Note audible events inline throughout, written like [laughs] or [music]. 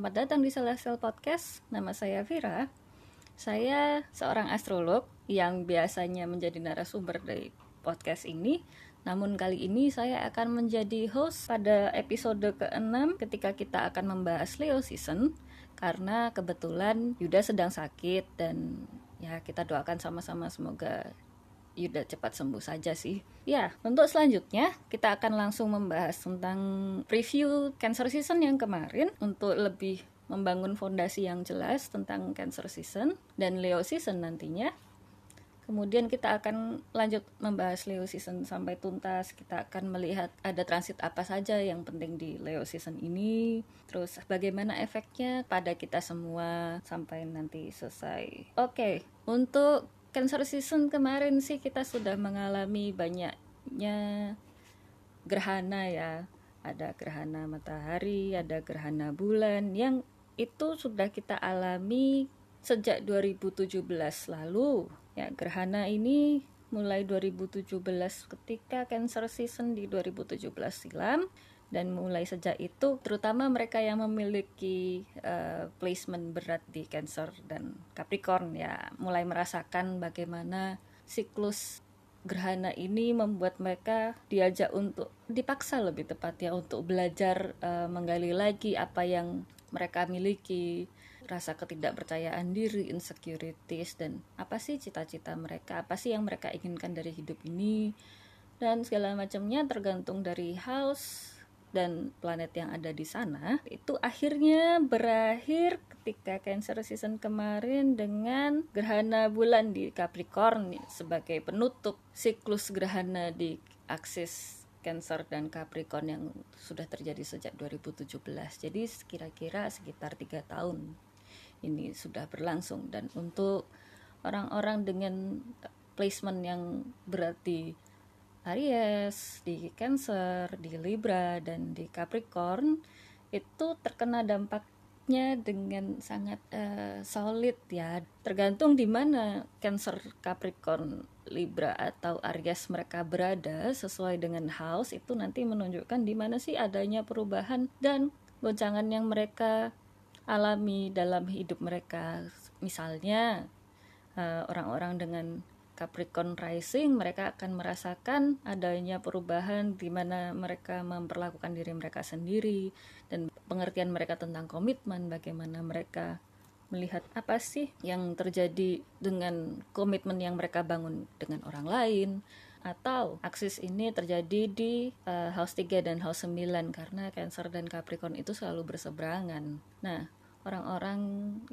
Selamat datang di Celestial Podcast. Nama saya Vira. Saya seorang astrolog yang biasanya menjadi narasumber dari podcast ini. Namun kali ini saya akan menjadi host pada episode ke-6 ketika kita akan membahas Leo season karena kebetulan Yuda sedang sakit dan ya kita doakan sama-sama semoga Yuda cepat sembuh saja sih. Ya, untuk selanjutnya kita akan langsung membahas tentang preview Cancer Season yang kemarin untuk lebih membangun fondasi yang jelas tentang Cancer Season dan Leo Season nantinya. Kemudian kita akan lanjut membahas Leo Season sampai tuntas. Kita akan melihat ada transit apa saja yang penting di Leo Season ini. Terus bagaimana efeknya pada kita semua sampai nanti selesai. Oke, untuk Cancer season kemarin sih kita sudah mengalami banyaknya gerhana ya. Ada gerhana matahari, ada gerhana bulan yang itu sudah kita alami sejak 2017 lalu. Ya, gerhana ini mulai 2017 ketika Cancer season di 2017 silam dan mulai sejak itu terutama mereka yang memiliki uh, placement berat di Cancer dan Capricorn ya mulai merasakan bagaimana siklus gerhana ini membuat mereka diajak untuk dipaksa lebih tepat ya untuk belajar uh, menggali lagi apa yang mereka miliki rasa ketidakpercayaan diri, insecurities dan apa sih cita-cita mereka, apa sih yang mereka inginkan dari hidup ini dan segala macamnya tergantung dari house dan planet yang ada di sana itu akhirnya berakhir ketika Cancer season kemarin dengan gerhana bulan di Capricorn sebagai penutup siklus gerhana di aksis Cancer dan Capricorn yang sudah terjadi sejak 2017. Jadi kira-kira sekitar tiga tahun ini sudah berlangsung dan untuk orang-orang dengan placement yang berarti Aries, di Cancer, di Libra dan di Capricorn itu terkena dampaknya dengan sangat uh, solid ya. Tergantung di mana Cancer, Capricorn, Libra atau Aries mereka berada sesuai dengan house itu nanti menunjukkan di mana sih adanya perubahan dan goncangan yang mereka alami dalam hidup mereka. Misalnya eh, orang-orang uh, dengan Capricorn rising mereka akan merasakan adanya perubahan di mana mereka memperlakukan diri mereka sendiri dan pengertian mereka tentang komitmen bagaimana mereka melihat apa sih yang terjadi dengan komitmen yang mereka bangun dengan orang lain atau aksis ini terjadi di uh, house 3 dan house 9 karena Cancer dan Capricorn itu selalu berseberangan. Nah, orang-orang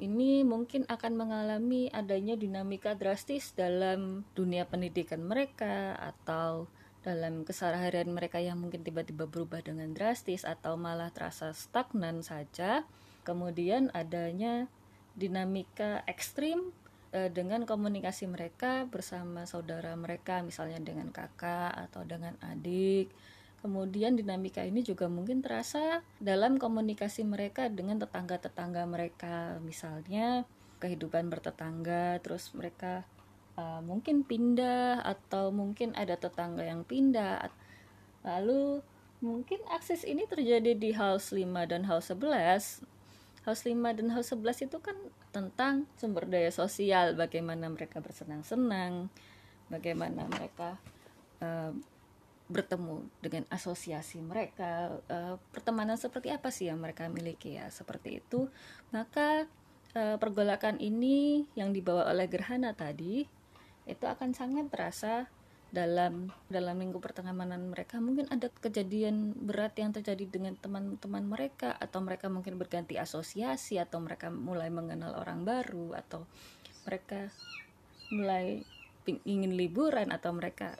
ini mungkin akan mengalami adanya dinamika drastis dalam dunia pendidikan mereka atau dalam keseharian mereka yang mungkin tiba-tiba berubah dengan drastis atau malah terasa stagnan saja. Kemudian adanya dinamika ekstrim eh, dengan komunikasi mereka bersama saudara mereka misalnya dengan kakak atau dengan adik Kemudian dinamika ini juga mungkin terasa dalam komunikasi mereka dengan tetangga-tetangga mereka, misalnya kehidupan bertetangga, terus mereka uh, mungkin pindah atau mungkin ada tetangga yang pindah. Lalu mungkin akses ini terjadi di house 5 dan house 11. House 5 dan house 11 itu kan tentang sumber daya sosial, bagaimana mereka bersenang-senang, bagaimana mereka uh, bertemu dengan asosiasi mereka uh, pertemanan seperti apa sih yang mereka miliki ya? Seperti itu. Maka uh, pergolakan ini yang dibawa oleh gerhana tadi itu akan sangat terasa dalam dalam minggu pertengahan mereka. Mungkin ada kejadian berat yang terjadi dengan teman-teman mereka atau mereka mungkin berganti asosiasi atau mereka mulai mengenal orang baru atau mereka mulai ingin liburan atau mereka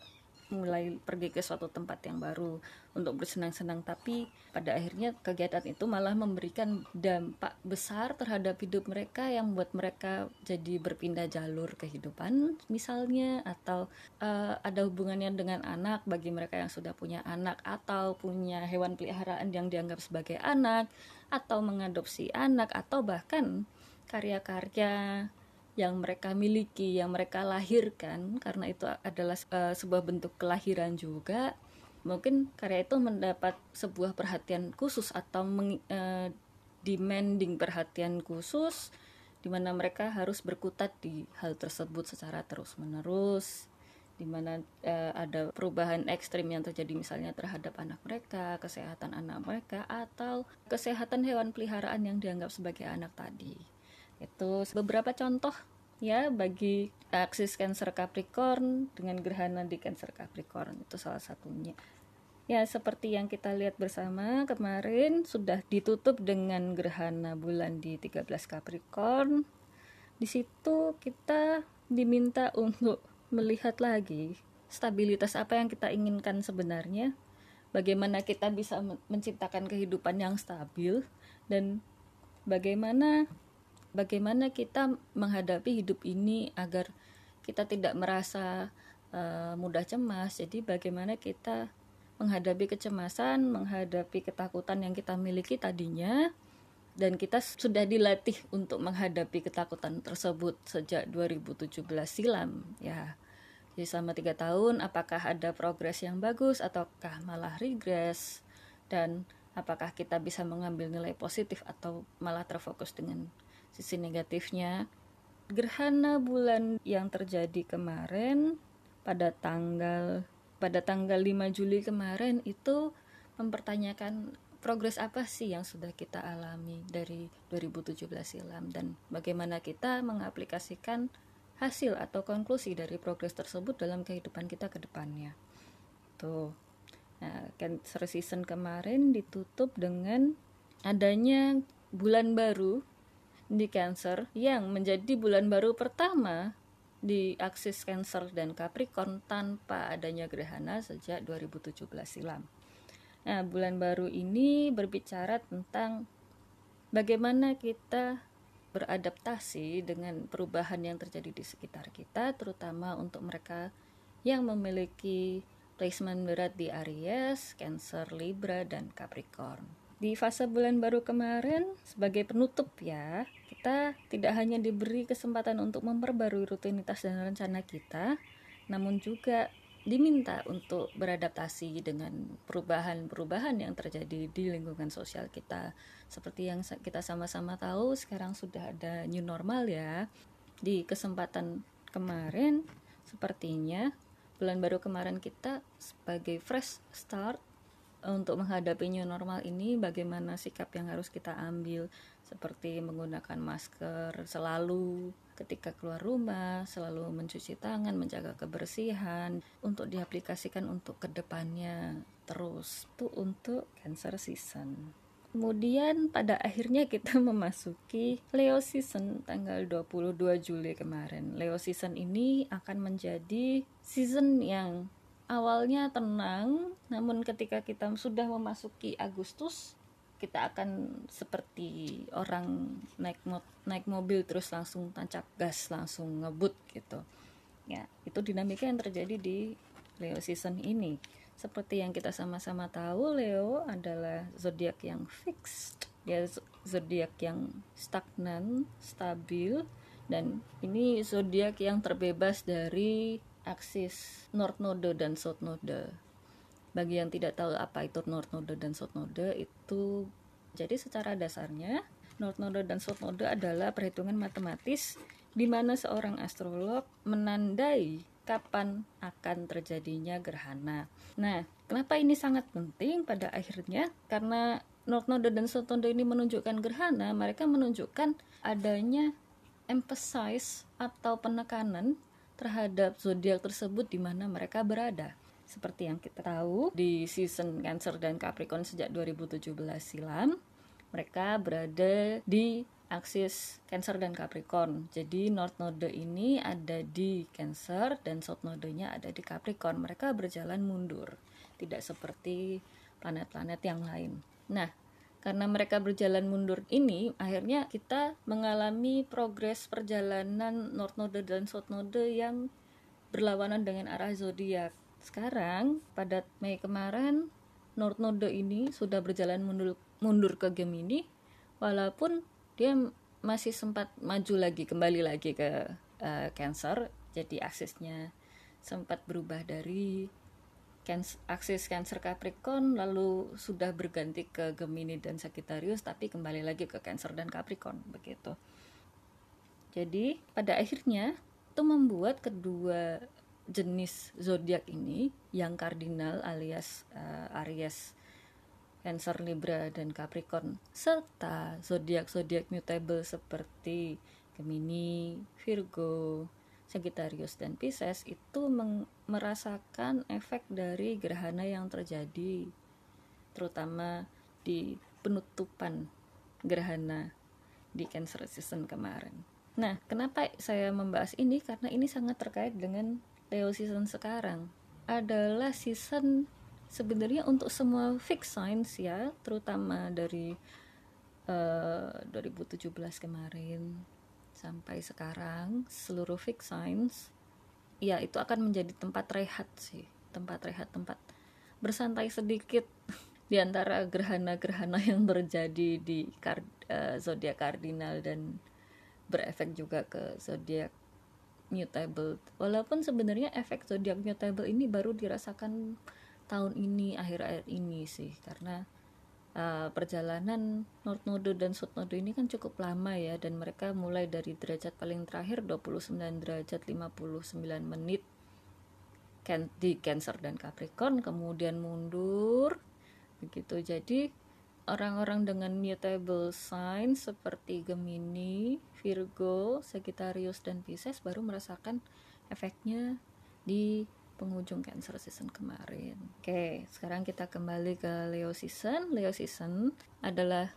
mulai pergi ke suatu tempat yang baru untuk bersenang-senang. Tapi pada akhirnya kegiatan itu malah memberikan dampak besar terhadap hidup mereka yang membuat mereka jadi berpindah jalur kehidupan misalnya atau uh, ada hubungannya dengan anak bagi mereka yang sudah punya anak atau punya hewan peliharaan yang dianggap sebagai anak atau mengadopsi anak atau bahkan karya-karya yang mereka miliki, yang mereka lahirkan, karena itu adalah uh, sebuah bentuk kelahiran juga, mungkin karya itu mendapat sebuah perhatian khusus atau meng, uh, demanding perhatian khusus di mana mereka harus berkutat di hal tersebut secara terus-menerus di mana uh, ada perubahan ekstrim yang terjadi misalnya terhadap anak mereka, kesehatan anak mereka atau kesehatan hewan peliharaan yang dianggap sebagai anak tadi. Itu beberapa contoh ya bagi aksis Cancer Capricorn dengan gerhana di Cancer Capricorn itu salah satunya. Ya, seperti yang kita lihat bersama kemarin sudah ditutup dengan gerhana bulan di 13 Capricorn. Di situ kita diminta untuk melihat lagi stabilitas apa yang kita inginkan sebenarnya, bagaimana kita bisa menciptakan kehidupan yang stabil dan bagaimana bagaimana kita menghadapi hidup ini agar kita tidak merasa uh, mudah cemas. Jadi bagaimana kita menghadapi kecemasan, menghadapi ketakutan yang kita miliki tadinya, dan kita sudah dilatih untuk menghadapi ketakutan tersebut sejak 2017 silam ya jadi selama tiga tahun apakah ada progres yang bagus ataukah malah regres dan apakah kita bisa mengambil nilai positif atau malah terfokus dengan sisi negatifnya gerhana bulan yang terjadi kemarin pada tanggal pada tanggal 5 Juli kemarin itu mempertanyakan progres apa sih yang sudah kita alami dari 2017 silam dan bagaimana kita mengaplikasikan hasil atau konklusi dari progres tersebut dalam kehidupan kita ke depannya. Tuh. Nah, Cancer season kemarin ditutup dengan adanya bulan baru di Cancer yang menjadi bulan baru pertama di aksis Cancer dan Capricorn tanpa adanya gerhana sejak 2017 silam. Nah, bulan baru ini berbicara tentang bagaimana kita beradaptasi dengan perubahan yang terjadi di sekitar kita, terutama untuk mereka yang memiliki placement berat di Aries, Cancer, Libra, dan Capricorn. Di fase bulan baru kemarin, sebagai penutup ya, kita tidak hanya diberi kesempatan untuk memperbarui rutinitas dan rencana kita, namun juga diminta untuk beradaptasi dengan perubahan-perubahan yang terjadi di lingkungan sosial kita. Seperti yang kita sama-sama tahu, sekarang sudah ada new normal ya. Di kesempatan kemarin, sepertinya bulan baru kemarin kita sebagai fresh start untuk menghadapi new normal ini bagaimana sikap yang harus kita ambil seperti menggunakan masker selalu ketika keluar rumah, selalu mencuci tangan, menjaga kebersihan untuk diaplikasikan untuk ke depannya terus itu untuk Cancer season. Kemudian pada akhirnya kita [laughs] memasuki Leo season tanggal 22 Juli kemarin. Leo season ini akan menjadi season yang awalnya tenang, namun ketika kita sudah memasuki Agustus, kita akan seperti orang naik mo naik mobil terus langsung tancap gas, langsung ngebut gitu. Ya, itu dinamika yang terjadi di Leo season ini. Seperti yang kita sama-sama tahu, Leo adalah zodiak yang fixed, dia zodiak yang stagnan, stabil, dan ini zodiak yang terbebas dari aksis North Node dan South Node. Bagi yang tidak tahu apa itu North Node dan South Node itu jadi secara dasarnya North Node dan South Node adalah perhitungan matematis di mana seorang astrolog menandai kapan akan terjadinya gerhana. Nah, kenapa ini sangat penting pada akhirnya? Karena North Node dan South Node ini menunjukkan gerhana, mereka menunjukkan adanya emphasize atau penekanan terhadap zodiak tersebut di mana mereka berada. Seperti yang kita tahu di season Cancer dan Capricorn sejak 2017 silam, mereka berada di aksis Cancer dan Capricorn. Jadi North Node ini ada di Cancer dan South Node-nya ada di Capricorn. Mereka berjalan mundur, tidak seperti planet-planet yang lain. Nah, karena mereka berjalan mundur ini akhirnya kita mengalami progres perjalanan North Node dan South Node yang berlawanan dengan arah zodiak. Sekarang pada Mei kemarin North Node ini sudah berjalan mundur mundur ke Gemini walaupun dia masih sempat maju lagi kembali lagi ke uh, Cancer jadi aksesnya sempat berubah dari aksis Cancer Capricorn lalu sudah berganti ke Gemini dan Sagittarius tapi kembali lagi ke Cancer dan Capricorn begitu. Jadi pada akhirnya itu membuat kedua jenis zodiak ini yang kardinal alias uh, Aries, Cancer, Libra dan Capricorn serta zodiak-zodiak mutable seperti Gemini, Virgo, Sagittarius dan Pisces itu merasakan efek dari gerhana yang terjadi terutama di penutupan gerhana di Cancer season kemarin. Nah, kenapa saya membahas ini? Karena ini sangat terkait dengan Leo season sekarang. Adalah season sebenarnya untuk semua fix signs ya, terutama dari uh, eh, 2017 kemarin sampai sekarang seluruh fix signs ya itu akan menjadi tempat rehat sih tempat rehat tempat bersantai sedikit [laughs] di antara gerhana-gerhana yang terjadi di kard, uh, zodiak kardinal dan berefek juga ke zodiak mutable. Walaupun sebenarnya efek zodiak mutable ini baru dirasakan tahun ini akhir-akhir ini sih karena uh, perjalanan North Node dan South Node ini kan cukup lama ya dan mereka mulai dari derajat paling terakhir 29 derajat 59 menit can di Cancer dan Capricorn kemudian mundur begitu. Jadi orang-orang dengan mutable sign seperti Gemini, Virgo, Sagittarius dan Pisces baru merasakan efeknya di penghujung Cancer season kemarin. Oke, sekarang kita kembali ke Leo season. Leo season adalah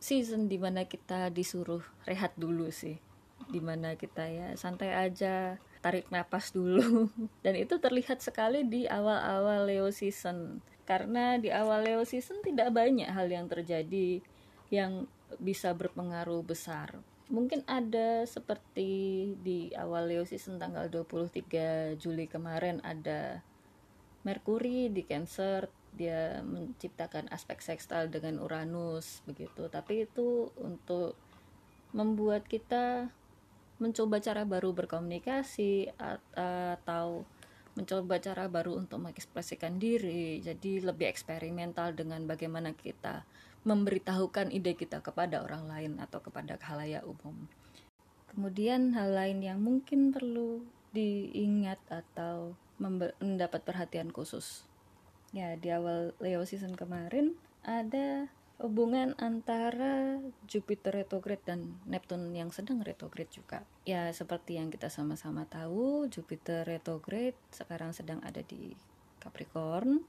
season di mana kita disuruh rehat dulu sih. Di mana kita ya santai aja, tarik napas dulu. [laughs] Dan itu terlihat sekali di awal-awal Leo season. Karena di awal Leo season tidak banyak hal yang terjadi yang bisa berpengaruh besar mungkin ada seperti di awal Leo season tanggal 23 Juli kemarin ada Merkuri di Cancer dia menciptakan aspek sekstal dengan Uranus begitu. Tapi itu untuk membuat kita mencoba cara baru berkomunikasi atau mencoba cara baru untuk mengekspresikan diri. Jadi lebih eksperimental dengan bagaimana kita memberitahukan ide kita kepada orang lain atau kepada khalayak umum. Kemudian hal lain yang mungkin perlu diingat atau mendapat perhatian khusus. Ya, di awal Leo season kemarin ada hubungan antara Jupiter retrograde dan Neptune yang sedang retrograde juga. Ya, seperti yang kita sama-sama tahu, Jupiter retrograde sekarang sedang ada di Capricorn.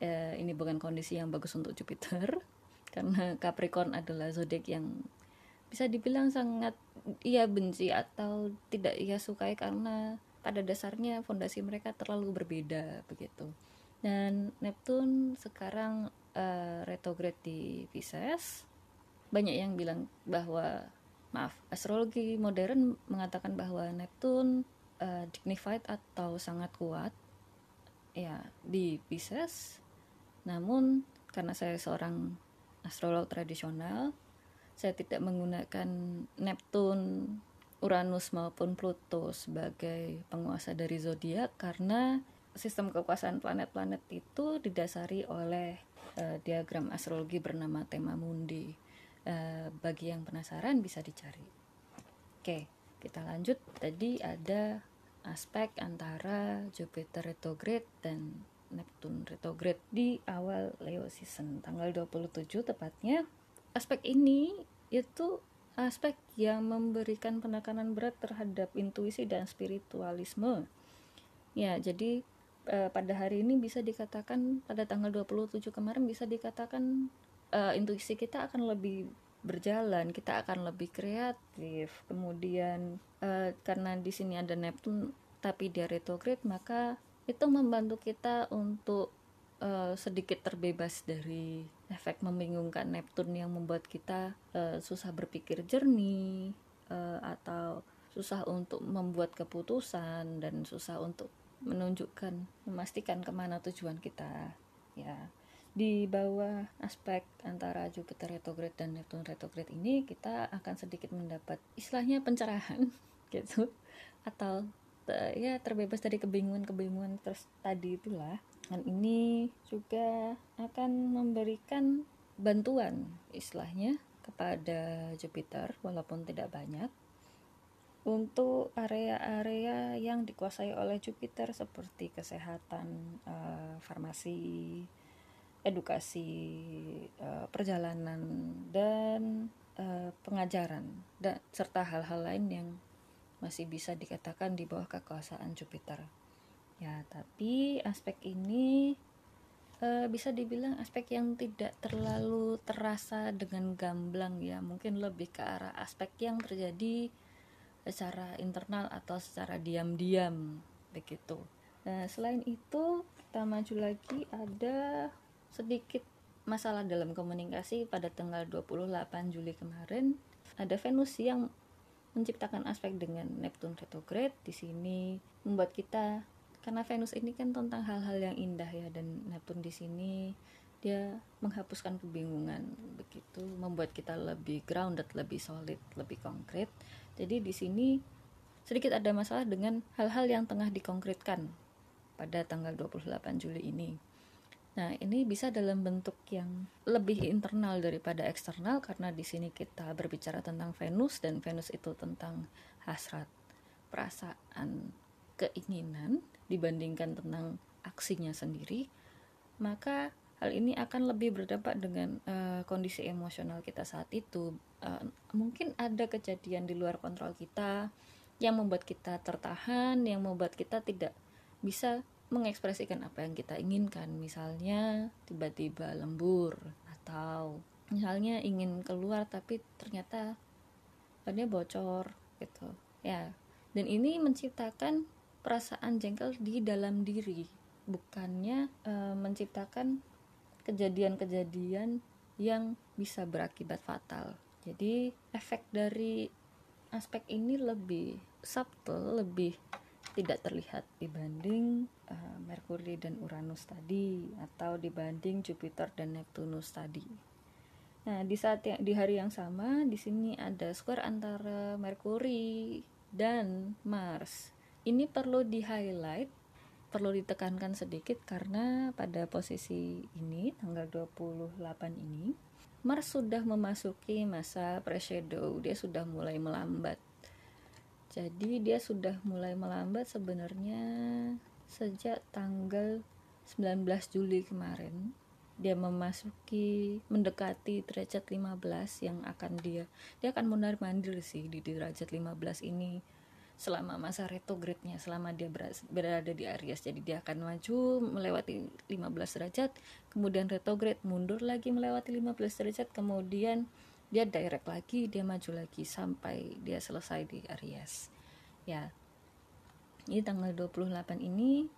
Eh, ini bukan kondisi yang bagus untuk Jupiter karena Capricorn adalah zodiak yang bisa dibilang sangat ia benci atau tidak ia sukai karena pada dasarnya fondasi mereka terlalu berbeda begitu. Dan Neptune sekarang uh, retrograde di Pisces. Banyak yang bilang bahwa maaf, astrologi modern mengatakan bahwa Neptune uh, dignified atau sangat kuat ya di Pisces. Namun karena saya seorang astrolog tradisional saya tidak menggunakan Neptune, Uranus maupun Pluto sebagai penguasa dari zodiak karena sistem kekuasaan planet-planet itu didasari oleh uh, diagram astrologi bernama tema mundi. Uh, bagi yang penasaran bisa dicari. Oke, kita lanjut. Tadi ada aspek antara Jupiter retrograde dan Neptune retrograde di awal Leo season tanggal 27 tepatnya. Aspek ini itu aspek yang memberikan penekanan berat terhadap intuisi dan spiritualisme. Ya jadi eh, pada hari ini bisa dikatakan pada tanggal 27 kemarin bisa dikatakan eh, intuisi kita akan lebih berjalan kita akan lebih kreatif. Kemudian eh, karena di sini ada Neptune tapi dia retrograde maka itu membantu kita untuk uh, sedikit terbebas dari efek membingungkan Neptune yang membuat kita uh, susah berpikir jernih uh, atau susah untuk membuat keputusan dan susah untuk menunjukkan memastikan ke mana tujuan kita. Ya di bawah aspek antara Jupiter retrograde dan Neptune retrograde ini kita akan sedikit mendapat istilahnya pencerahan [laughs] gitu atau ya terbebas dari kebingungan-kebingungan terus tadi itulah. Dan ini juga akan memberikan bantuan istilahnya kepada Jupiter walaupun tidak banyak untuk area-area yang dikuasai oleh Jupiter seperti kesehatan, uh, farmasi, edukasi, uh, perjalanan dan uh, pengajaran dan serta hal-hal lain yang masih bisa dikatakan di bawah kekuasaan Jupiter. Ya, tapi aspek ini uh, bisa dibilang aspek yang tidak terlalu terasa dengan gamblang ya, mungkin lebih ke arah aspek yang terjadi secara internal atau secara diam-diam begitu. Nah, selain itu kita maju lagi ada sedikit masalah dalam komunikasi pada tanggal 28 Juli kemarin ada Venus yang menciptakan aspek dengan Neptune retrograde di sini membuat kita karena Venus ini kan tentang hal-hal yang indah ya dan Neptune di sini dia menghapuskan kebingungan begitu membuat kita lebih grounded lebih solid lebih konkret. Jadi di sini sedikit ada masalah dengan hal-hal yang tengah dikonkretkan pada tanggal 28 Juli ini Nah, ini bisa dalam bentuk yang lebih internal daripada eksternal karena di sini kita berbicara tentang Venus dan Venus itu tentang hasrat, perasaan, keinginan dibandingkan tentang aksinya sendiri, maka hal ini akan lebih berdampak dengan uh, kondisi emosional kita saat itu. Uh, mungkin ada kejadian di luar kontrol kita yang membuat kita tertahan, yang membuat kita tidak bisa mengekspresikan apa yang kita inginkan. Misalnya tiba-tiba lembur atau misalnya ingin keluar tapi ternyata bannya bocor gitu. Ya. Dan ini menciptakan perasaan jengkel di dalam diri bukannya e, menciptakan kejadian-kejadian yang bisa berakibat fatal jadi efek dari aspek ini lebih subtle lebih tidak terlihat dibanding uh, Merkuri dan Uranus tadi atau dibanding Jupiter dan Neptunus tadi. Nah, di saat yang di hari yang sama di sini ada square antara Merkuri dan Mars. Ini perlu di highlight perlu ditekankan sedikit karena pada posisi ini tanggal 28 ini Mars sudah memasuki masa preshadow. Dia sudah mulai melambat jadi dia sudah mulai melambat sebenarnya sejak tanggal 19 Juli kemarin. Dia memasuki mendekati derajat 15 yang akan dia dia akan mundar mandir sih di derajat 15 ini selama masa retrograde-nya selama dia berada di Aries. Jadi dia akan maju melewati 15 derajat kemudian retrograde mundur lagi melewati 15 derajat kemudian dia direct lagi dia maju lagi sampai dia selesai di Aries. Ya. Ini tanggal 28 ini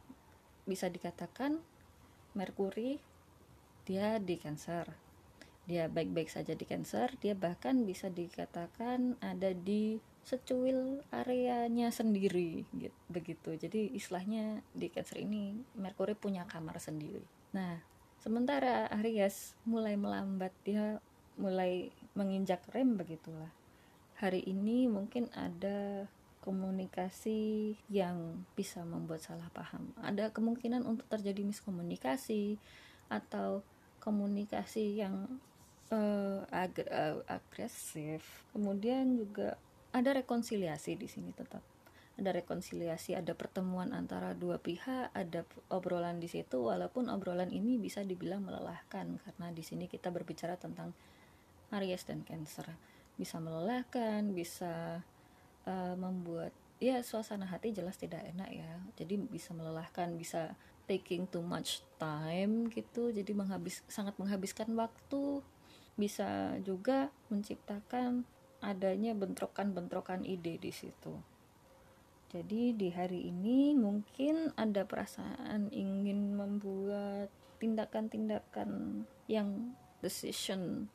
bisa dikatakan Merkuri dia di Cancer. Dia baik-baik saja di Cancer dia bahkan bisa dikatakan ada di secuil areanya sendiri gitu, begitu. Jadi istilahnya di Cancer ini Merkuri punya kamar sendiri. Nah sementara Aries mulai melambat dia mulai menginjak rem begitulah. Hari ini mungkin ada komunikasi yang bisa membuat salah paham. Ada kemungkinan untuk terjadi miskomunikasi atau komunikasi yang uh, ag uh, agresif. Kemudian juga ada rekonsiliasi di sini tetap. Ada rekonsiliasi ada pertemuan antara dua pihak ada obrolan di situ walaupun obrolan ini bisa dibilang melelahkan karena di sini kita berbicara tentang Aries dan Cancer. Bisa melelahkan bisa uh, membuat ya suasana hati jelas tidak enak ya. Jadi bisa melelahkan bisa taking too much time gitu. Jadi menghabis sangat menghabiskan waktu. Bisa juga menciptakan adanya bentrokan-bentrokan ide di situ. Jadi di hari ini mungkin ada perasaan ingin membuat tindakan-tindakan yang decision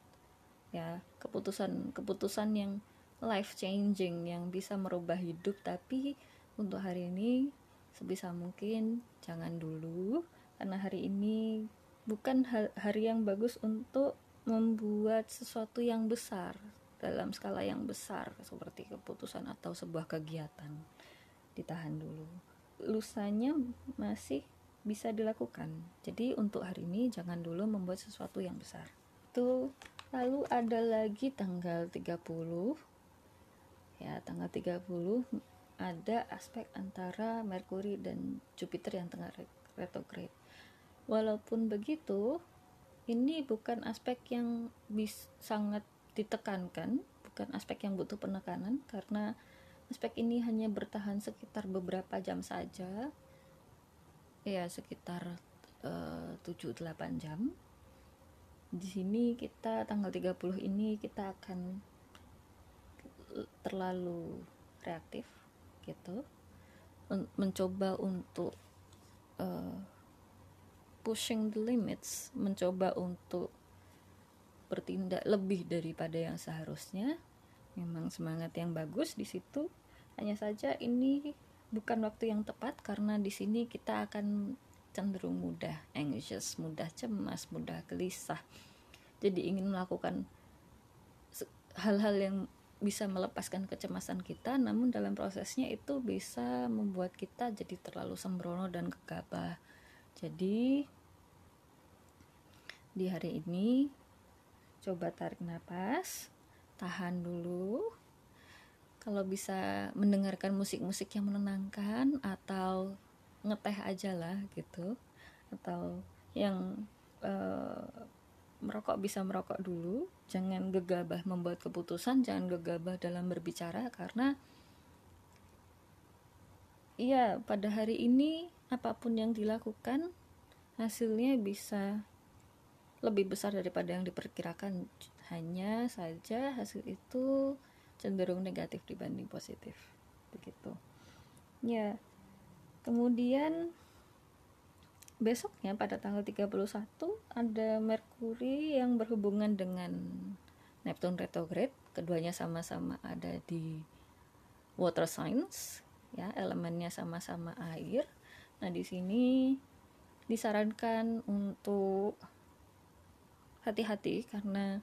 ya, keputusan-keputusan yang life changing yang bisa merubah hidup tapi untuk hari ini sebisa mungkin jangan dulu karena hari ini bukan hari yang bagus untuk membuat sesuatu yang besar dalam skala yang besar seperti keputusan atau sebuah kegiatan ditahan dulu lusanya masih bisa dilakukan. Jadi untuk hari ini jangan dulu membuat sesuatu yang besar. Itu lalu ada lagi tanggal 30 ya tanggal 30 ada aspek antara Merkuri dan Jupiter yang tengah retrograde. Walaupun begitu, ini bukan aspek yang bis, sangat ditekankan, bukan aspek yang butuh penekanan karena aspek ini hanya bertahan sekitar beberapa jam saja. Ya, sekitar eh, uh, 7-8 jam. Di sini kita tanggal 30 ini kita akan terlalu reaktif gitu. Mencoba untuk uh, pushing the limits mencoba untuk bertindak lebih daripada yang seharusnya. Memang semangat yang bagus di situ. Hanya saja ini bukan waktu yang tepat karena di sini kita akan cenderung mudah anxious mudah cemas mudah gelisah. Jadi ingin melakukan hal-hal yang bisa melepaskan kecemasan kita namun dalam prosesnya itu bisa membuat kita jadi terlalu sembrono dan gegabah. Jadi di hari ini coba tarik nafas tahan dulu. Kalau bisa mendengarkan musik-musik yang menenangkan atau ngeteh aja lah gitu. Atau yang uh, merokok bisa merokok dulu. Jangan gegabah membuat keputusan jangan gegabah dalam berbicara karena iya pada hari ini apa pun yang dilakukan hasilnya bisa lebih besar daripada yang diperkirakan. Hanya saja hasil itu cenderung negatif dibanding positif. Begitu. Ya kemudian besoknya pada tanggal 31 ada Merkuri yang berhubungan dengan Neptune retrograde. Keduanya sama-sama ada di water signs ya elemennya sama-sama air. Nah di sini disarankan untuk hati-hati karena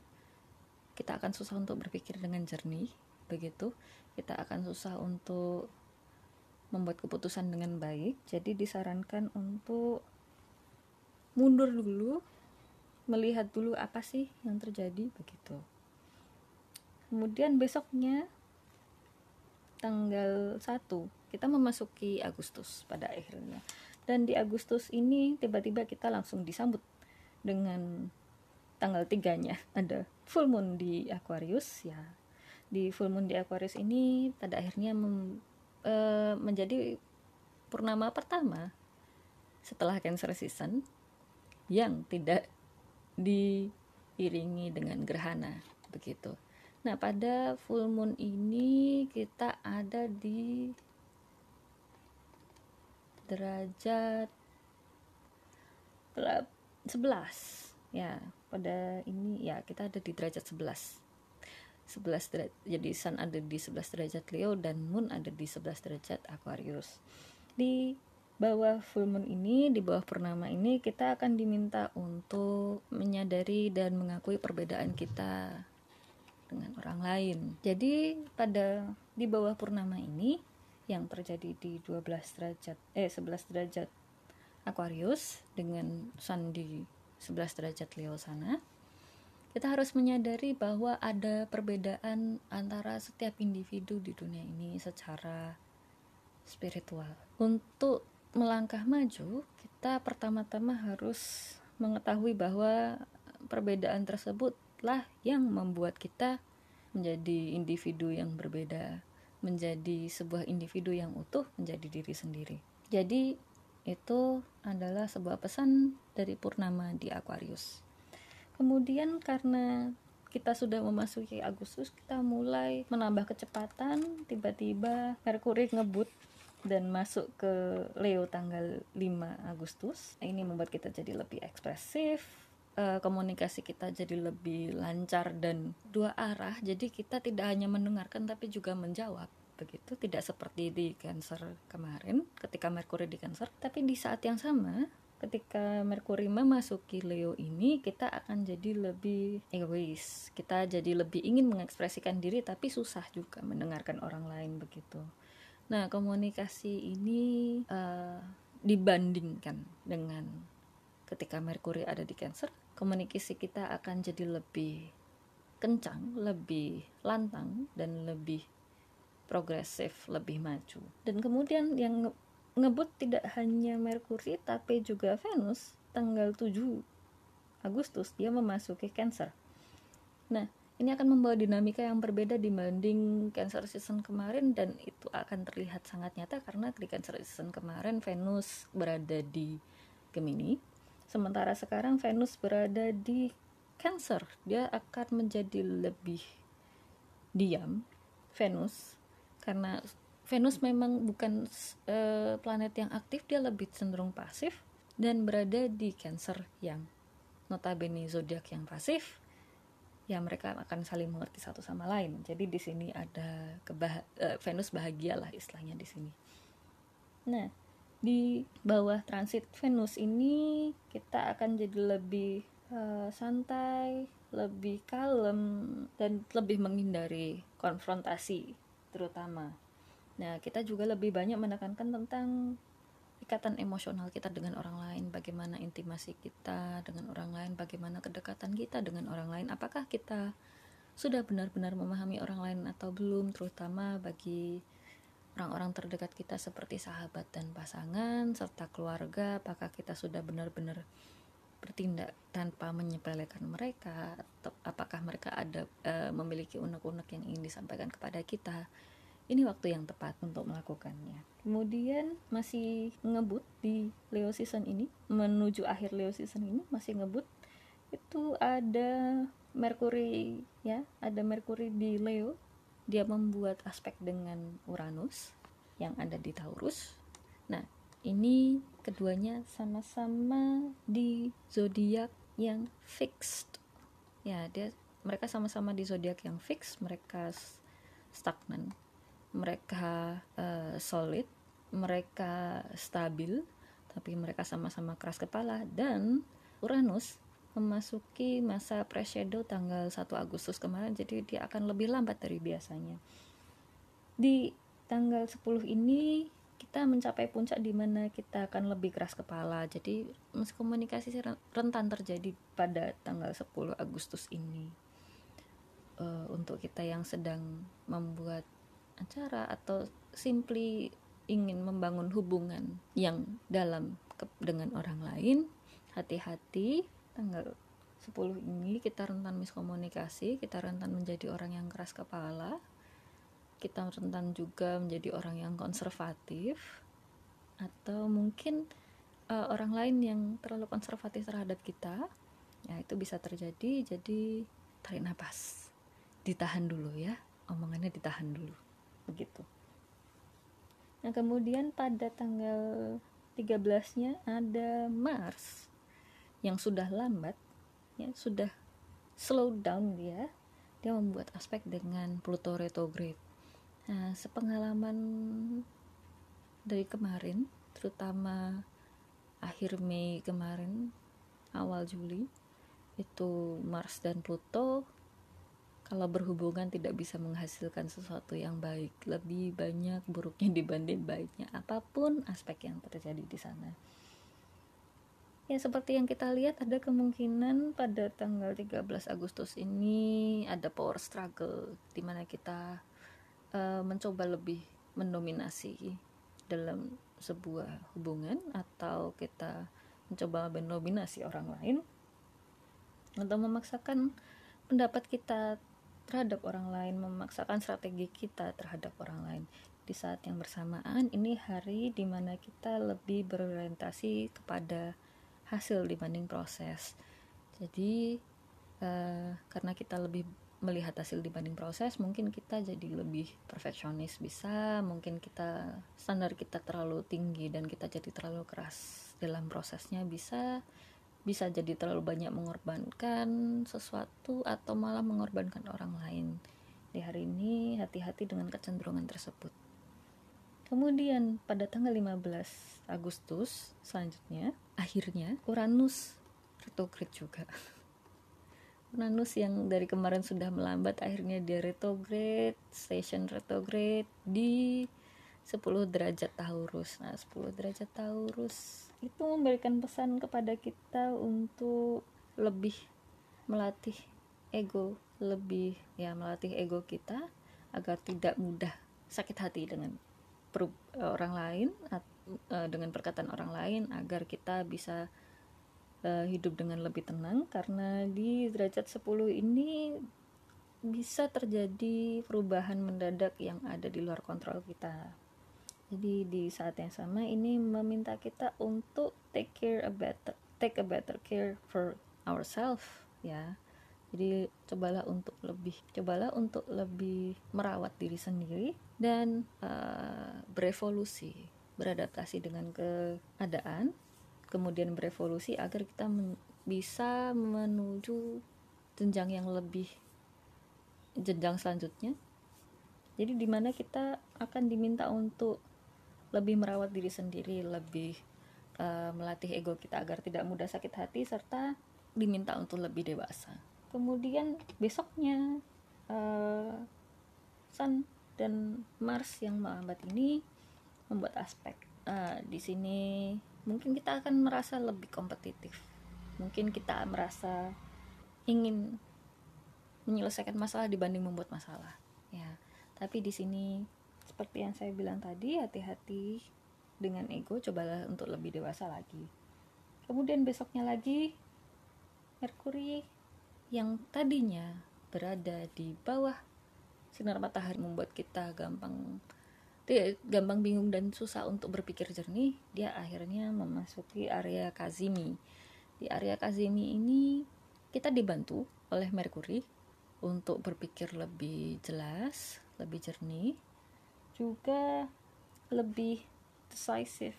kita akan susah untuk berpikir dengan jernih begitu. Kita akan susah untuk membuat keputusan dengan baik. Jadi disarankan untuk mundur dulu melihat dulu apa sih yang terjadi begitu. Kemudian besoknya tanggal 1 kita memasuki Agustus pada akhirnya. Dan di Agustus ini tiba-tiba kita langsung disambut dengan tanggal 3 nya [laughs] ada full moon di Aquarius ya. Di full moon di Aquarius ini pada akhirnya e, menjadi purnama pertama setelah Cancer season yang tidak diiringi dengan gerhana begitu. Nah, pada full moon ini kita ada di derajat 11 ya pada ini ya kita ada di derajat 11 11 derajat jadi sun ada di 11 derajat Leo dan moon ada di 11 derajat Aquarius di bawah full moon ini di bawah purnama ini kita akan diminta untuk menyadari dan mengakui perbedaan kita dengan orang lain. Jadi pada di bawah purnama ini yang terjadi di 12 derajat eh 11 derajat Aquarius dengan sun di 11 derajat Leo sana kita harus menyadari bahwa ada perbedaan antara setiap individu di dunia ini secara spiritual. Untuk melangkah maju, kita pertama-tama harus mengetahui bahwa perbedaan tersebutlah yang membuat kita menjadi individu yang berbeda, menjadi sebuah individu yang utuh, menjadi diri sendiri. Jadi, itu adalah sebuah pesan dari Purnama di Aquarius. Kemudian karena kita sudah memasuki Agustus, kita mulai menambah kecepatan, tiba-tiba Merkuri ngebut dan masuk ke Leo tanggal 5 Agustus. Ini membuat kita jadi lebih ekspresif, uh, komunikasi kita jadi lebih lancar dan dua arah. Jadi kita tidak hanya mendengarkan tapi juga menjawab. Begitu tidak seperti di Cancer kemarin ketika Merkuri di Cancer, tapi di saat yang sama ketika Merkuri memasuki Leo ini kita akan jadi lebih egois kita jadi lebih ingin mengekspresikan diri tapi susah juga mendengarkan orang lain begitu Nah, komunikasi ini uh, dibandingkan dengan ketika Merkuri ada di Cancer, komunikasi kita akan jadi lebih kencang, lebih lantang dan lebih progresif, lebih maju. Dan kemudian yang ngebut tidak hanya Merkuri tapi juga Venus tanggal 7 Agustus dia memasuki Cancer. Nah, ini akan membawa dinamika yang berbeda dibanding Cancer season kemarin dan itu akan terlihat sangat nyata karena di Cancer season kemarin Venus berada di Gemini sementara sekarang Venus berada di Cancer dia akan menjadi lebih diam Venus karena Venus memang bukan uh, planet yang aktif dia lebih cenderung pasif dan berada di Cancer yang notabene zodiak yang pasif ya mereka akan saling mengerti satu sama lain. Jadi di sini ada kebah uh, Venus bahagia lah istilahnya di sini. Nah, di bawah transit Venus ini kita akan jadi lebih uh, santai, lebih kalem dan lebih menghindari konfrontasi terutama. Nah, kita juga lebih banyak menekankan tentang ikatan emosional kita dengan orang lain, bagaimana intimasi kita dengan orang lain, bagaimana kedekatan kita dengan orang lain, apakah kita sudah benar-benar memahami orang lain atau belum, terutama bagi orang-orang terdekat kita seperti sahabat dan pasangan serta keluarga, apakah kita sudah benar-benar bertindak tanpa menyepelekan mereka? Atau apakah mereka ada e, memiliki unek-unek yang ingin disampaikan kepada kita ini waktu yang tepat untuk melakukannya. Kemudian masih ngebut di Leo season ini, menuju akhir Leo season ini masih ngebut. Itu ada Merkuri ya, ada Merkuri di Leo. Dia membuat aspek dengan Uranus yang ada di Taurus. Nah, ini keduanya sama-sama di zodiak yang fixed. Ya, dia mereka sama-sama di zodiak yang fix, mereka stagnan mereka uh, solid, mereka stabil, tapi mereka sama-sama keras kepala dan Uranus memasuki masa preshadow tanggal 1 Agustus kemarin jadi dia akan lebih lambat dari biasanya. Di tanggal 10 ini kita mencapai puncak di mana kita akan lebih keras kepala. Jadi komunikasi rentan terjadi pada tanggal 10 Agustus ini. Uh, untuk kita yang sedang membuat acara atau simply ingin membangun hubungan yang dalam dengan orang lain hati-hati. Tanggal 10 ini kita rentan miskomunikasi kita rentan menjadi orang yang keras kepala. Kita rentan juga menjadi orang yang konservatif. Atau mungkin uh, orang lain yang terlalu konservatif terhadap kita. Ya itu bisa terjadi. Jadi tarik nafas. Ditahan dulu ya. Omongannya ditahan dulu begitu. Nah kemudian pada tanggal 13 nya ada Mars yang sudah lambat ya sudah slow down dia. Dia membuat aspek dengan Pluto retrograde. Nah sepengalaman dari kemarin terutama akhir Mei kemarin awal Juli itu Mars dan Pluto kalau berhubungan tidak bisa menghasilkan sesuatu yang baik lebih banyak buruknya dibanding baiknya. Apa pun aspek yang terjadi di sana. Ya seperti yang kita lihat ada kemungkinan pada tanggal 13 Agustus ini ada power struggle di mana kita uh, mencoba lebih mendominasi dalam sebuah hubungan atau kita mencoba mendominasi orang lain atau memaksakan pendapat kita terhadap orang lain, memaksakan strategi kita terhadap orang lain. Di saat yang bersamaan, ini hari di mana kita lebih berorientasi kepada hasil dibanding proses. Jadi, uh, karena kita lebih melihat hasil dibanding proses, mungkin kita jadi lebih perfeksionis bisa, mungkin kita standar kita terlalu tinggi dan kita jadi terlalu keras dalam prosesnya bisa bisa jadi terlalu banyak mengorbankan sesuatu atau malah mengorbankan orang lain. Di hari ini hati-hati dengan kecenderungan tersebut. Kemudian pada tanggal 15 Agustus selanjutnya akhirnya Uranus retrograde juga. [laughs] Uranus yang dari kemarin sudah melambat akhirnya dia retrograde, station retrograde di 10 derajat Taurus. Nah, 10 derajat Taurus itu memberikan pesan kepada kita untuk lebih melatih ego, lebih ya melatih ego kita agar tidak mudah sakit hati dengan orang lain e, dengan perkataan orang lain agar kita bisa e, hidup dengan lebih tenang karena di derajat 10 ini bisa terjadi perubahan mendadak yang ada di luar kontrol kita jadi di saat yang sama ini meminta kita untuk take care a better take a better care for ourselves ya. Jadi cobalah untuk lebih cobalah untuk lebih merawat diri sendiri dan uh, berevolusi beradaptasi dengan keadaan kemudian berevolusi agar kita men bisa menuju jenjang yang lebih jenjang selanjutnya. Jadi di mana kita akan diminta untuk lebih merawat diri sendiri, lebih uh, melatih ego kita agar tidak mudah sakit hati serta diminta untuk lebih dewasa. Kemudian besoknya uh, Sun dan Mars yang melambat ini membuat aspek. Uh, di sini mungkin kita akan merasa lebih kompetitif. Mungkin kita merasa ingin menyelesaikan masalah dibanding membuat masalah. Ya, tapi di sini seperti yang saya bilang tadi hati-hati dengan ego cobalah untuk lebih dewasa lagi. Kemudian besoknya lagi Merkuri yang tadinya berada di bawah sinar matahari membuat kita gampang dia gampang bingung dan susah untuk berpikir jernih dia akhirnya memasuki area Kazimi. Di area Kazimi ini kita dibantu oleh Merkuri untuk berpikir lebih jelas lebih jernih juga lebih decisive.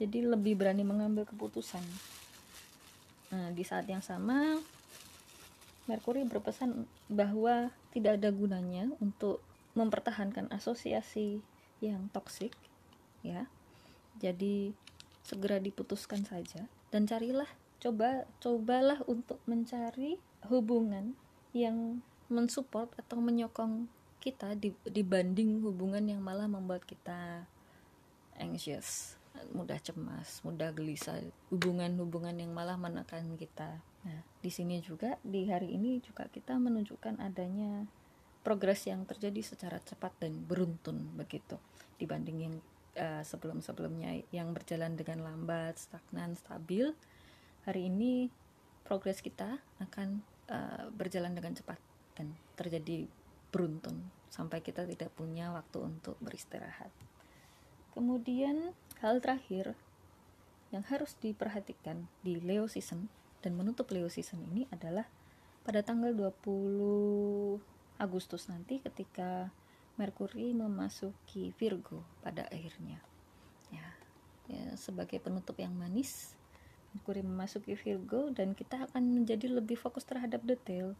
Jadi lebih berani mengambil keputusan. Nah di saat yang sama Merkuri berpesan bahwa tidak ada gunanya untuk mempertahankan asosiasi yang toksik ya. Jadi segera diputuskan saja dan carilah coba cobalah untuk mencari hubungan yang mensupport atau menyokong kita dibanding hubungan yang malah membuat kita anxious mudah cemas mudah gelisah. Hubungan-hubungan yang malah menekan kita. Nah di sini juga di hari ini juga kita menunjukkan adanya progres yang terjadi secara cepat dan beruntun begitu. Dibanding yang uh, sebelum-sebelumnya yang berjalan dengan lambat stagnan stabil hari ini progres kita akan uh, berjalan dengan cepat dan terjadi beruntun sampai kita tidak punya waktu untuk beristirahat. Kemudian hal terakhir yang harus diperhatikan di Leo season dan menutup Leo season ini adalah pada tanggal 20 Agustus nanti ketika Merkuri memasuki Virgo pada akhirnya. Ya, ya sebagai penutup yang manis, Merkuri memasuki Virgo dan kita akan menjadi lebih fokus terhadap detail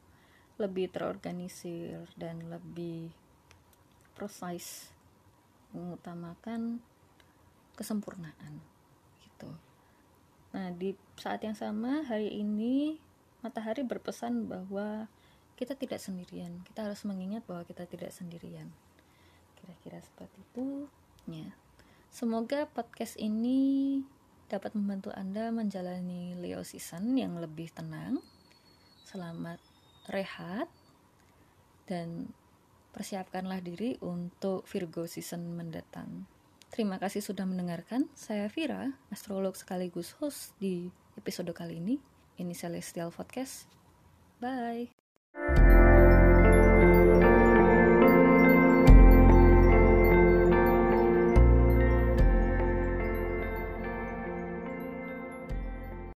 lebih terorganisir dan lebih precise mengutamakan kesempurnaan gitu. Nah, di saat yang sama hari ini matahari berpesan bahwa kita tidak sendirian. Kita harus mengingat bahwa kita tidak sendirian. Kira-kira seperti itu ya. Semoga podcast ini dapat membantu Anda menjalani Leo season yang lebih tenang. Selamat rehat dan persiapkanlah diri untuk Virgo season mendatang. Terima kasih sudah mendengarkan. Saya Vira, astrolog sekaligus host di episode kali ini. Ini Celestial Podcast. Bye.